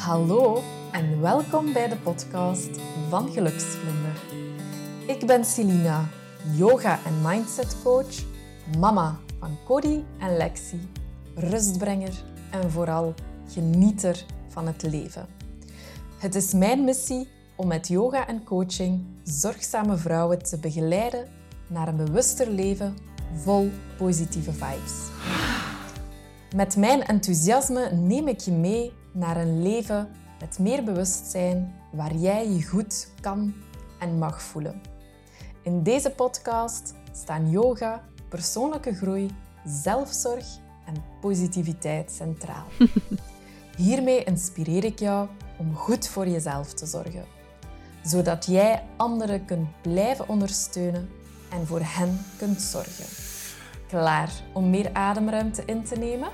Hallo en welkom bij de podcast van Geluksvlinder. Ik ben Celina, yoga- en mindset coach, mama van Cody en Lexi, rustbrenger en vooral genieter van het leven. Het is mijn missie om met yoga en coaching zorgzame vrouwen te begeleiden naar een bewuster leven vol positieve vibes. Met mijn enthousiasme neem ik je mee naar een leven met meer bewustzijn waar jij je goed kan en mag voelen. In deze podcast staan yoga, persoonlijke groei, zelfzorg en positiviteit centraal. Hiermee inspireer ik jou om goed voor jezelf te zorgen, zodat jij anderen kunt blijven ondersteunen en voor hen kunt zorgen. Klaar om meer ademruimte in te nemen?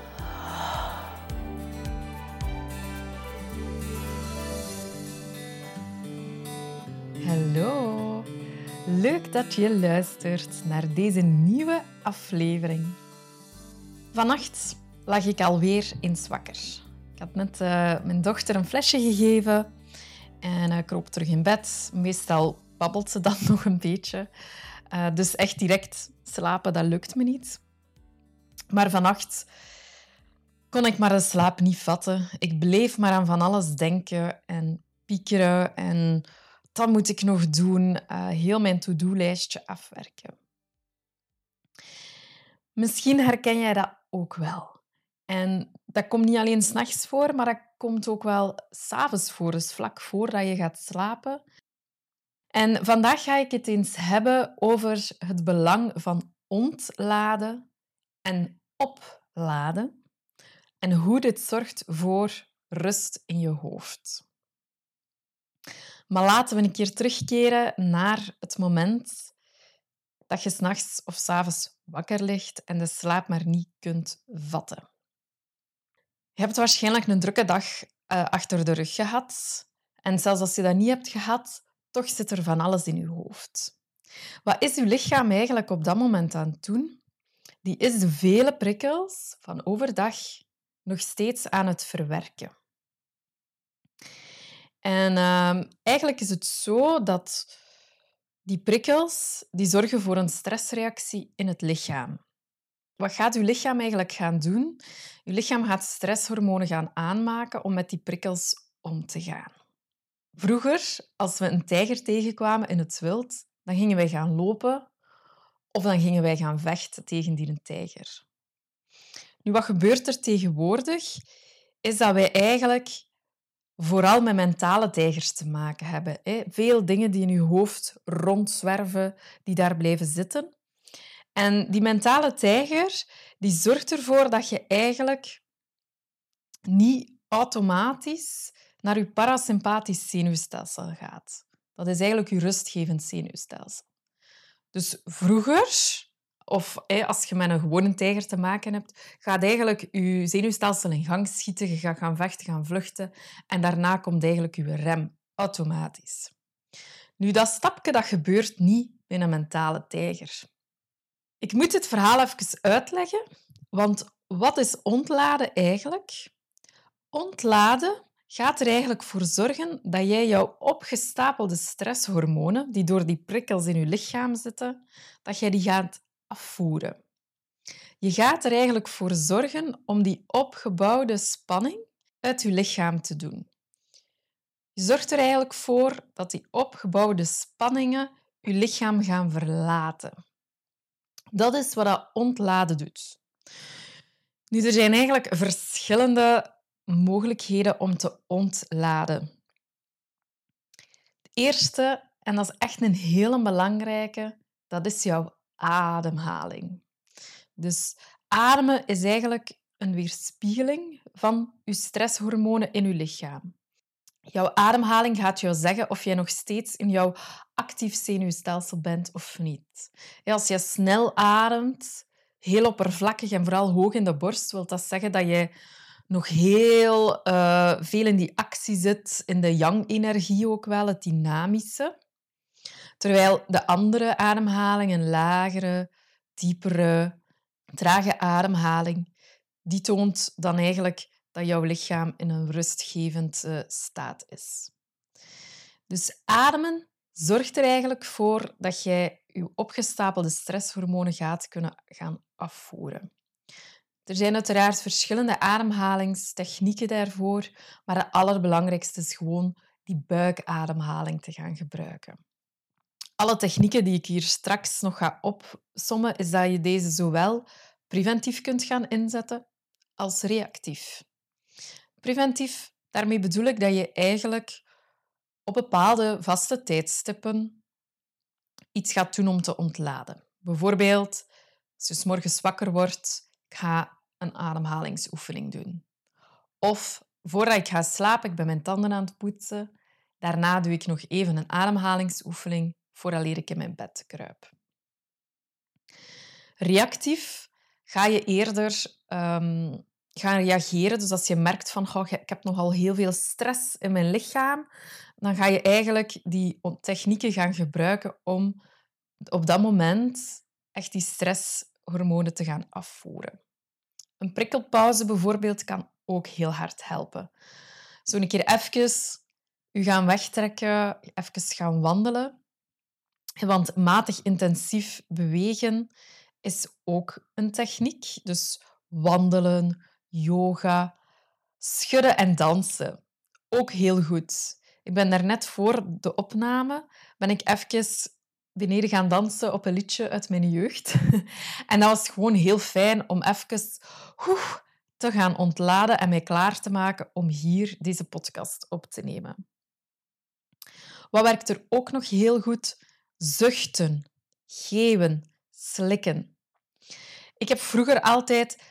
Leuk dat je luistert naar deze nieuwe aflevering. Vannacht lag ik alweer eens wakker. Ik had net uh, mijn dochter een flesje gegeven en uh, kroop terug in bed. Meestal babbelt ze dan nog een beetje. Uh, dus echt direct slapen, dat lukt me niet. Maar vannacht kon ik maar de slaap niet vatten. Ik bleef maar aan van alles denken en piekeren en dat moet ik nog doen. Uh, heel mijn to-do-lijstje afwerken. Misschien herken jij dat ook wel. En dat komt niet alleen s'nachts voor, maar dat komt ook wel s'avonds voor, dus vlak voordat je gaat slapen. En vandaag ga ik het eens hebben over het belang van ontladen en opladen en hoe dit zorgt voor rust in je hoofd. Maar laten we een keer terugkeren naar het moment dat je s'nachts of s'avonds wakker ligt en de slaap maar niet kunt vatten. Je hebt waarschijnlijk een drukke dag uh, achter de rug gehad. En zelfs als je dat niet hebt gehad, toch zit er van alles in je hoofd. Wat is je lichaam eigenlijk op dat moment aan het doen? Die is de vele prikkels van overdag nog steeds aan het verwerken. En uh, eigenlijk is het zo dat die prikkels die zorgen voor een stressreactie in het lichaam. Wat gaat uw lichaam eigenlijk gaan doen? Uw lichaam gaat stresshormonen gaan aanmaken om met die prikkels om te gaan. Vroeger, als we een tijger tegenkwamen in het wild, dan gingen wij gaan lopen of dan gingen wij gaan vechten tegen die tijger. Nu, wat gebeurt er tegenwoordig? Is dat wij eigenlijk vooral met mentale tijgers te maken hebben. Veel dingen die in je hoofd rondzwerven, die daar blijven zitten. En die mentale tijger die zorgt ervoor dat je eigenlijk niet automatisch naar je parasympathisch zenuwstelsel gaat. Dat is eigenlijk je rustgevend zenuwstelsel. Dus vroeger of als je met een gewone tijger te maken hebt, gaat eigenlijk je zenuwstelsel in gang schieten. Je gaat gaan vechten, gaan vluchten. En daarna komt eigenlijk je rem automatisch. Nu, dat stapje dat gebeurt niet in een mentale tijger. Ik moet het verhaal even uitleggen, want wat is ontladen eigenlijk? Ontladen gaat er eigenlijk voor zorgen dat jij jouw opgestapelde stresshormonen, die door die prikkels in je lichaam zitten, dat jij die gaat afvoeren. Je gaat er eigenlijk voor zorgen om die opgebouwde spanning uit je lichaam te doen. Je zorgt er eigenlijk voor dat die opgebouwde spanningen je lichaam gaan verlaten. Dat is wat dat ontladen doet. Nu, er zijn eigenlijk verschillende mogelijkheden om te ontladen. De eerste, en dat is echt een hele belangrijke, dat is jouw ademhaling. Dus ademen is eigenlijk een weerspiegeling van je stresshormonen in je lichaam. Jouw ademhaling gaat jou zeggen of jij nog steeds in jouw actief zenuwstelsel bent of niet. Als je snel ademt, heel oppervlakkig en vooral hoog in de borst, wil dat zeggen dat je nog heel uh, veel in die actie zit, in de yang-energie ook wel, het dynamische. Terwijl de andere ademhaling, een lagere, diepere, trage ademhaling, die toont dan eigenlijk dat jouw lichaam in een rustgevende staat is. Dus ademen zorgt er eigenlijk voor dat jij je opgestapelde stresshormonen gaat kunnen gaan afvoeren. Er zijn uiteraard verschillende ademhalingstechnieken daarvoor, maar het allerbelangrijkste is gewoon die buikademhaling te gaan gebruiken. Alle technieken die ik hier straks nog ga opsommen, is dat je deze zowel preventief kunt gaan inzetten als reactief. Preventief, daarmee bedoel ik dat je eigenlijk op bepaalde vaste tijdstippen iets gaat doen om te ontladen. Bijvoorbeeld, als je s morgens wakker wordt, ik ga een ademhalingsoefening doen. Of voordat ik ga slapen, ik ben mijn tanden aan het poetsen. Daarna doe ik nog even een ademhalingsoefening vooraleer ik in mijn bed kruip. Reactief ga je eerder um, gaan reageren. Dus als je merkt van oh, ik heb nogal heel veel stress in mijn lichaam, dan ga je eigenlijk die technieken gaan gebruiken om op dat moment echt die stresshormonen te gaan afvoeren. Een prikkelpauze bijvoorbeeld kan ook heel hard helpen. Zo een keer even u gaan wegtrekken, even gaan wandelen. Want matig intensief bewegen is ook een techniek. Dus wandelen, yoga, schudden en dansen. Ook heel goed. Ik ben daarnet voor de opname ben ik even beneden gaan dansen op een liedje uit mijn jeugd. En dat was gewoon heel fijn om even te gaan ontladen en mij klaar te maken om hier deze podcast op te nemen. Wat werkt er ook nog heel goed? Zuchten, geven, slikken. Ik heb vroeger altijd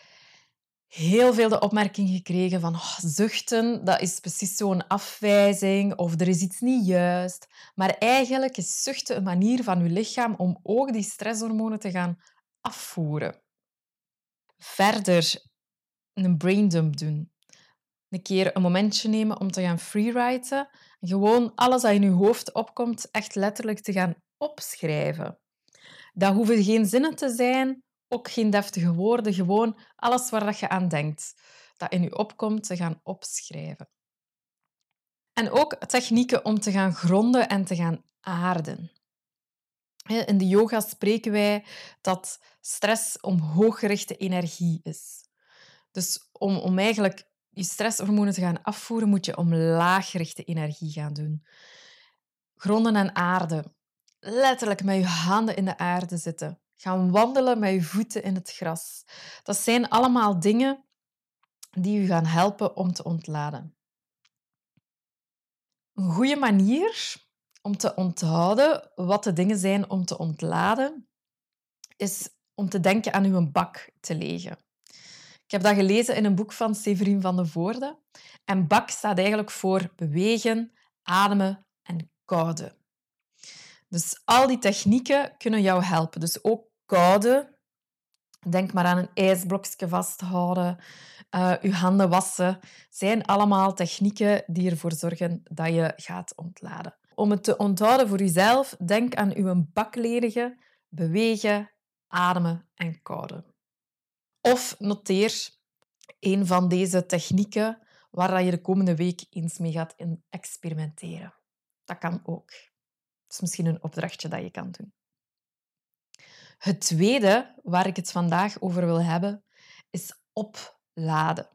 heel veel de opmerking gekregen van oh, zuchten, dat is precies zo'n afwijzing of er is iets niet juist. Maar eigenlijk is zuchten een manier van je lichaam om ook die stresshormonen te gaan afvoeren. Verder een braindump doen. Een keer een momentje nemen om te gaan freewriten. Gewoon alles dat in je hoofd opkomt, echt letterlijk te gaan opschrijven. Dat hoeven geen zinnen te zijn, ook geen deftige woorden, gewoon alles waar dat je aan denkt, dat in je opkomt, te gaan opschrijven. En ook technieken om te gaan gronden en te gaan aarden. In de yoga spreken wij dat stress om hooggerichte energie is. Dus om, om eigenlijk je stresshormonen te gaan afvoeren, moet je om laaggerichte energie gaan doen. Gronden en aarden. Letterlijk met je handen in de aarde zitten. Gaan wandelen met je voeten in het gras. Dat zijn allemaal dingen die u gaan helpen om te ontladen. Een goede manier om te onthouden wat de dingen zijn om te ontladen, is om te denken aan uw bak te legen. Ik heb dat gelezen in een boek van Severin van de Voorde. En bak staat eigenlijk voor bewegen, ademen en koude. Dus al die technieken kunnen jou helpen. Dus ook koude. Denk maar aan een ijsblokje vasthouden, uh, handen wassen. zijn allemaal technieken die ervoor zorgen dat je gaat ontladen. Om het te onthouden voor jezelf, denk aan uw bakledige, bewegen, ademen en koude. Of noteer een van deze technieken waar je de komende week eens mee gaat experimenteren. Dat kan ook. Dat is misschien een opdrachtje dat je kan doen. Het tweede waar ik het vandaag over wil hebben, is opladen.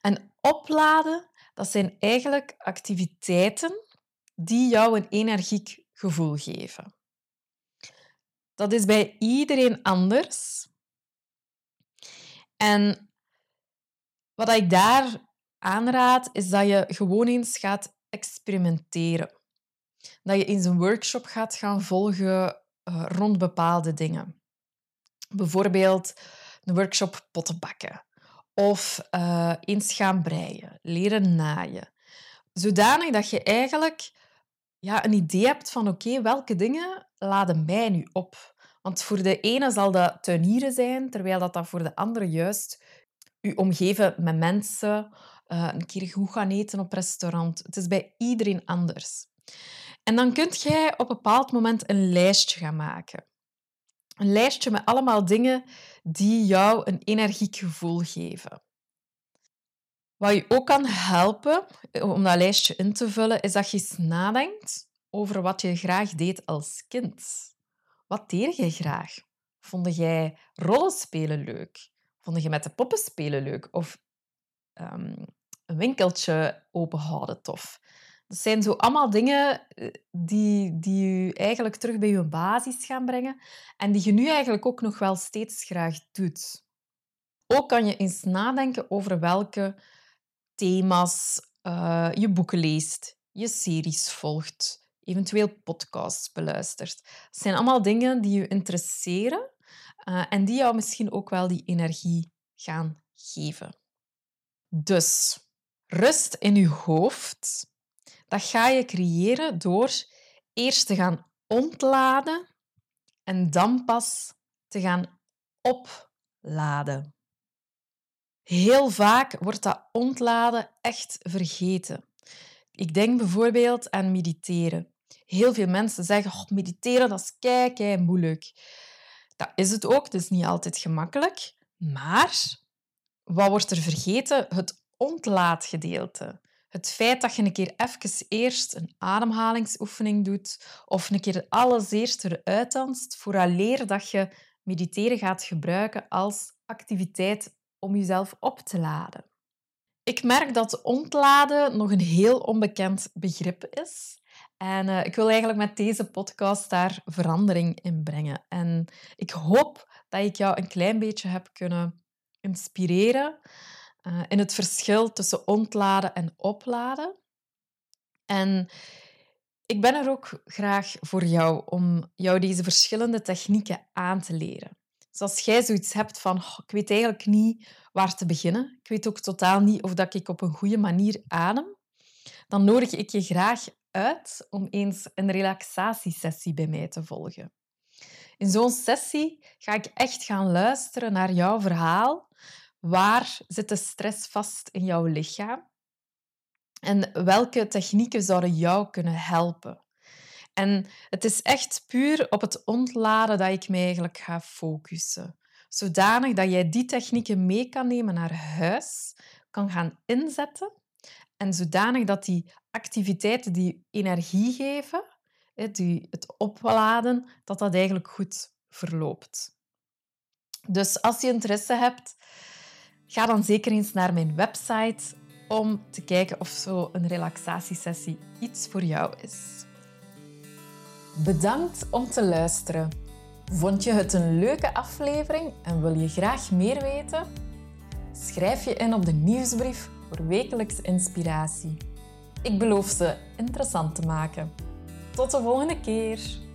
En opladen, dat zijn eigenlijk activiteiten die jou een energiek gevoel geven. Dat is bij iedereen anders. En wat ik daar aanraad, is dat je gewoon eens gaat experimenteren. Dat je eens een workshop gaat gaan volgen eh, rond bepaalde dingen. Bijvoorbeeld een workshop pottenbakken of uh, eens gaan breien, leren naaien. Zodanig dat je eigenlijk ja, een idee hebt van oké, welke dingen laden mij nu op? Want voor de ene zal dat tuinieren zijn, terwijl dat, dat voor de andere juist je omgeven met mensen, uh, een keer goed gaan eten op restaurant. Het is bij iedereen anders. En dan kunt jij op een bepaald moment een lijstje gaan maken. Een lijstje met allemaal dingen die jou een energiek gevoel geven. Wat je ook kan helpen om dat lijstje in te vullen, is dat je eens nadenkt over wat je graag deed als kind. Wat deed je graag? Vond jij rollenspelen leuk? Vond je met de poppen spelen leuk? Of um, een winkeltje openhouden tof? Dat zijn zo allemaal dingen eh, die, die je eigenlijk terug bij je basis gaan brengen en die je nu eigenlijk ook nog wel steeds graag doet. Ook kan je eens nadenken over welke thema's uh, je boeken leest, je series volgt, eventueel podcasts beluistert. Dat zijn allemaal dingen die je interesseren uh, en die jou misschien ook wel die energie gaan geven. Dus rust in je hoofd, dat ga je creëren door eerst te gaan ontladen en dan pas te gaan opladen. Heel vaak wordt dat ontladen echt vergeten. Ik denk bijvoorbeeld aan mediteren. Heel veel mensen zeggen, oh, mediteren dat is kei, kei moeilijk. Dat is het ook, het is niet altijd gemakkelijk. Maar wat wordt er vergeten? Het ontlaatgedeelte. Het feit dat je een keer even eerst een ademhalingsoefening doet of een keer alles eerst eruit danst, vooraleer dat je mediteren gaat gebruiken als activiteit om jezelf op te laden. Ik merk dat ontladen nog een heel onbekend begrip is. En uh, ik wil eigenlijk met deze podcast daar verandering in brengen. En ik hoop dat ik jou een klein beetje heb kunnen inspireren in het verschil tussen ontladen en opladen. En ik ben er ook graag voor jou om jou deze verschillende technieken aan te leren. Dus als jij zoiets hebt van, ik weet eigenlijk niet waar te beginnen, ik weet ook totaal niet of dat ik op een goede manier adem, dan nodig ik je graag uit om eens een relaxatiesessie bij mij te volgen. In zo'n sessie ga ik echt gaan luisteren naar jouw verhaal. Waar zit de stress vast in jouw lichaam? En welke technieken zouden jou kunnen helpen? En het is echt puur op het ontladen dat ik me eigenlijk ga focussen. Zodanig dat jij die technieken mee kan nemen naar huis, kan gaan inzetten. En zodanig dat die activiteiten die energie geven, die het opladen, dat dat eigenlijk goed verloopt. Dus als je interesse hebt, ga dan zeker eens naar mijn website om te kijken of zo een relaxatiesessie iets voor jou is. Bedankt om te luisteren. Vond je het een leuke aflevering en wil je graag meer weten? Schrijf je in op de nieuwsbrief voor wekelijks inspiratie. Ik beloof ze interessant te maken. Tot de volgende keer!